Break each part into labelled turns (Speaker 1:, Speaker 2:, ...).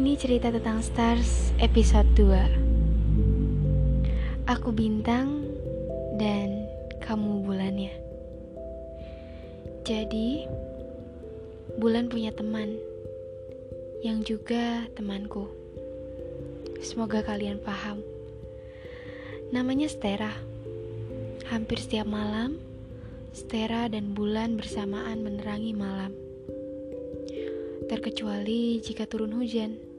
Speaker 1: Ini cerita tentang Stars episode 2 Aku bintang dan kamu bulannya. Jadi Bulan punya teman Yang juga temanku. Semoga kalian paham. Namanya Stera. Hampir setiap malam Stera dan bulan bersamaan menerangi malam. Terkecuali jika turun hujan.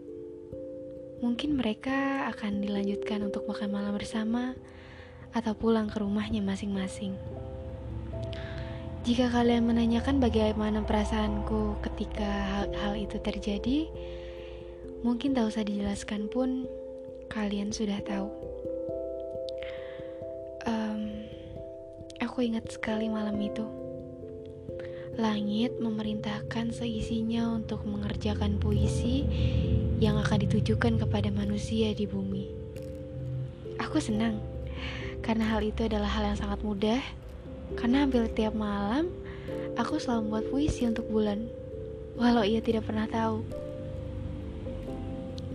Speaker 1: Mungkin mereka akan dilanjutkan untuk makan malam bersama atau pulang ke rumahnya masing-masing. Jika kalian menanyakan bagaimana perasaanku ketika hal, hal itu terjadi, mungkin tak usah dijelaskan pun kalian sudah tahu. Um, aku ingat sekali malam itu. Langit memerintahkan seisinya untuk mengerjakan puisi yang akan ditujukan kepada manusia di bumi. Aku senang karena hal itu adalah hal yang sangat mudah. Karena hampir tiap malam aku selalu membuat puisi untuk bulan, walau ia tidak pernah tahu.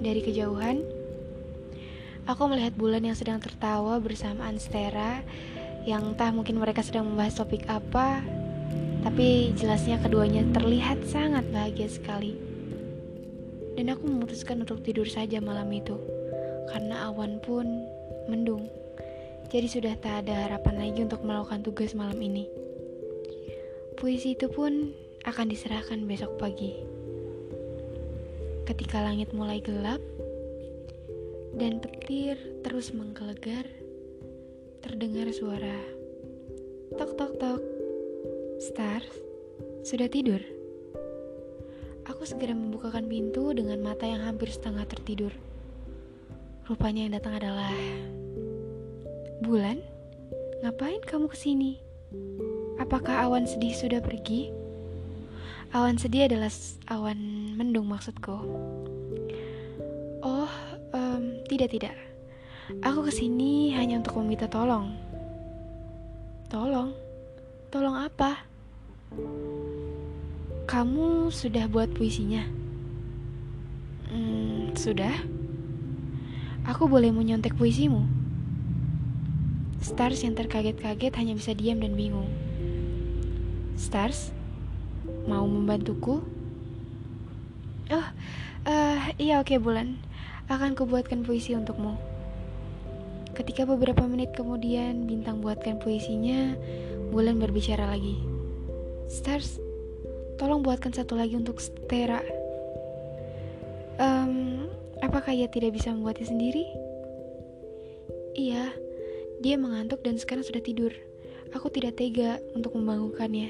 Speaker 1: Dari kejauhan, aku melihat bulan yang sedang tertawa bersama Anstera yang entah mungkin mereka sedang membahas topik apa tapi jelasnya keduanya terlihat sangat bahagia sekali. Dan aku memutuskan untuk tidur saja malam itu, karena awan pun mendung. Jadi sudah tak ada harapan lagi untuk melakukan tugas malam ini. Puisi itu pun akan diserahkan besok pagi. Ketika langit mulai gelap dan petir terus menggelegar, terdengar suara tok tok tok Stars, sudah tidur? Aku segera membukakan pintu dengan mata yang hampir setengah tertidur. Rupanya yang datang adalah Bulan. Ngapain kamu ke sini? Apakah awan sedih sudah pergi? Awan sedih adalah awan mendung maksudku. Oh, um, tidak tidak. Aku ke sini hanya untuk meminta tolong. Tolong? Tolong apa? Kamu sudah buat puisinya? Hmm, sudah. Aku boleh menyontek puisimu? Stars yang terkaget-kaget hanya bisa diam dan bingung. Stars, mau membantuku? Oh, uh, iya oke okay, Bulan. Akan kubuatkan puisi untukmu. Ketika beberapa menit kemudian Bintang buatkan puisinya, Bulan berbicara lagi. Stars, tolong buatkan satu lagi untuk Stera. Um, apakah ia tidak bisa membuatnya sendiri? Iya, dia mengantuk dan sekarang sudah tidur. Aku tidak tega untuk membangunkannya.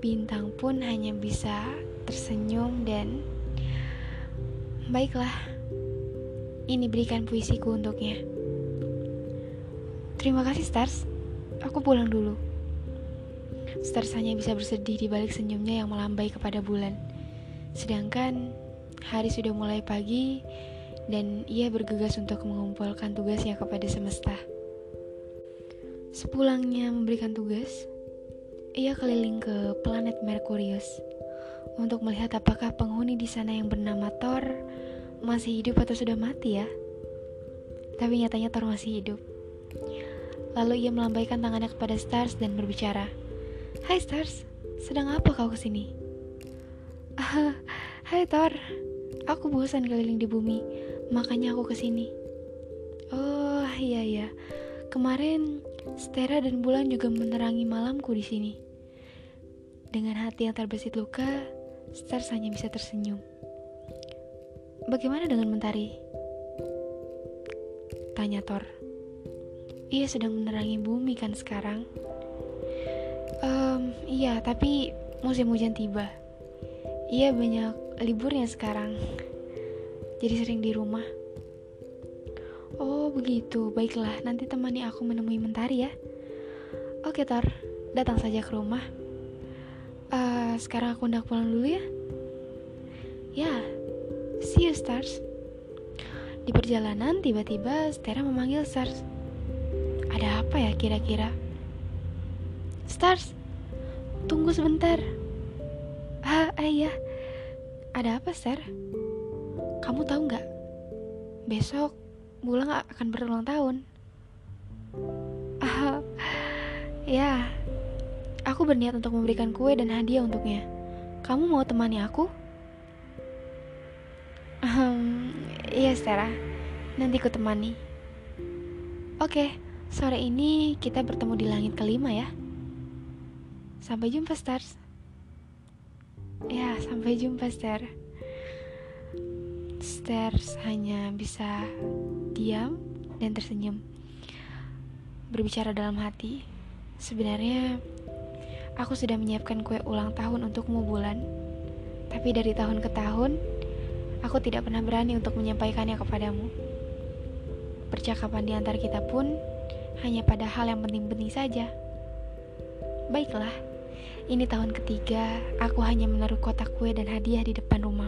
Speaker 1: Bintang pun hanya bisa tersenyum dan baiklah. Ini berikan puisiku untuknya. Terima kasih Stars. Aku pulang dulu. Stars hanya bisa bersedih di balik senyumnya yang melambai kepada bulan. Sedangkan hari sudah mulai pagi dan ia bergegas untuk mengumpulkan tugasnya kepada semesta. Sepulangnya memberikan tugas, ia keliling ke planet Merkurius untuk melihat apakah penghuni di sana yang bernama Thor masih hidup atau sudah mati ya. Tapi nyatanya Thor masih hidup. Lalu ia melambaikan tangannya kepada Stars dan berbicara. Hai Stars, sedang apa kau ke sini? Ah, hai Thor, aku bosan keliling di bumi, makanya aku ke sini. Oh iya iya, kemarin Stera dan Bulan juga menerangi malamku di sini. Dengan hati yang terbesit luka, Stars hanya bisa tersenyum. Bagaimana dengan Mentari? Tanya Thor. Ia sedang menerangi bumi kan sekarang. Iya, tapi musim hujan tiba. Iya banyak liburnya sekarang. Jadi sering di rumah. Oh begitu, baiklah. Nanti temani aku menemui Mentari ya. Oke Thor, datang saja ke rumah. Uh, sekarang aku hendak pulang dulu ya. Ya, see you Stars. Di perjalanan tiba-tiba Stera memanggil Stars. Ada apa ya kira-kira? Stars, tunggu sebentar. Ah, ayah, Ada apa, Ser? Kamu tahu nggak? Besok Bulan akan berulang tahun. Ah, ya, aku berniat untuk memberikan kue dan hadiah untuknya. Kamu mau temani aku? Um, iya, Sarah. Nanti ku temani. Oke, sore ini kita bertemu di langit kelima ya. Sampai jumpa, Stars. Ya, sampai jumpa, Star. Stars hanya bisa diam dan tersenyum. Berbicara dalam hati, sebenarnya aku sudah menyiapkan kue ulang tahun untukmu bulan. Tapi dari tahun ke tahun, aku tidak pernah berani untuk menyampaikannya kepadamu. Percakapan di antara kita pun hanya pada hal yang penting-penting saja. Baiklah, ini tahun ketiga, aku hanya menaruh kotak kue dan hadiah di depan rumah.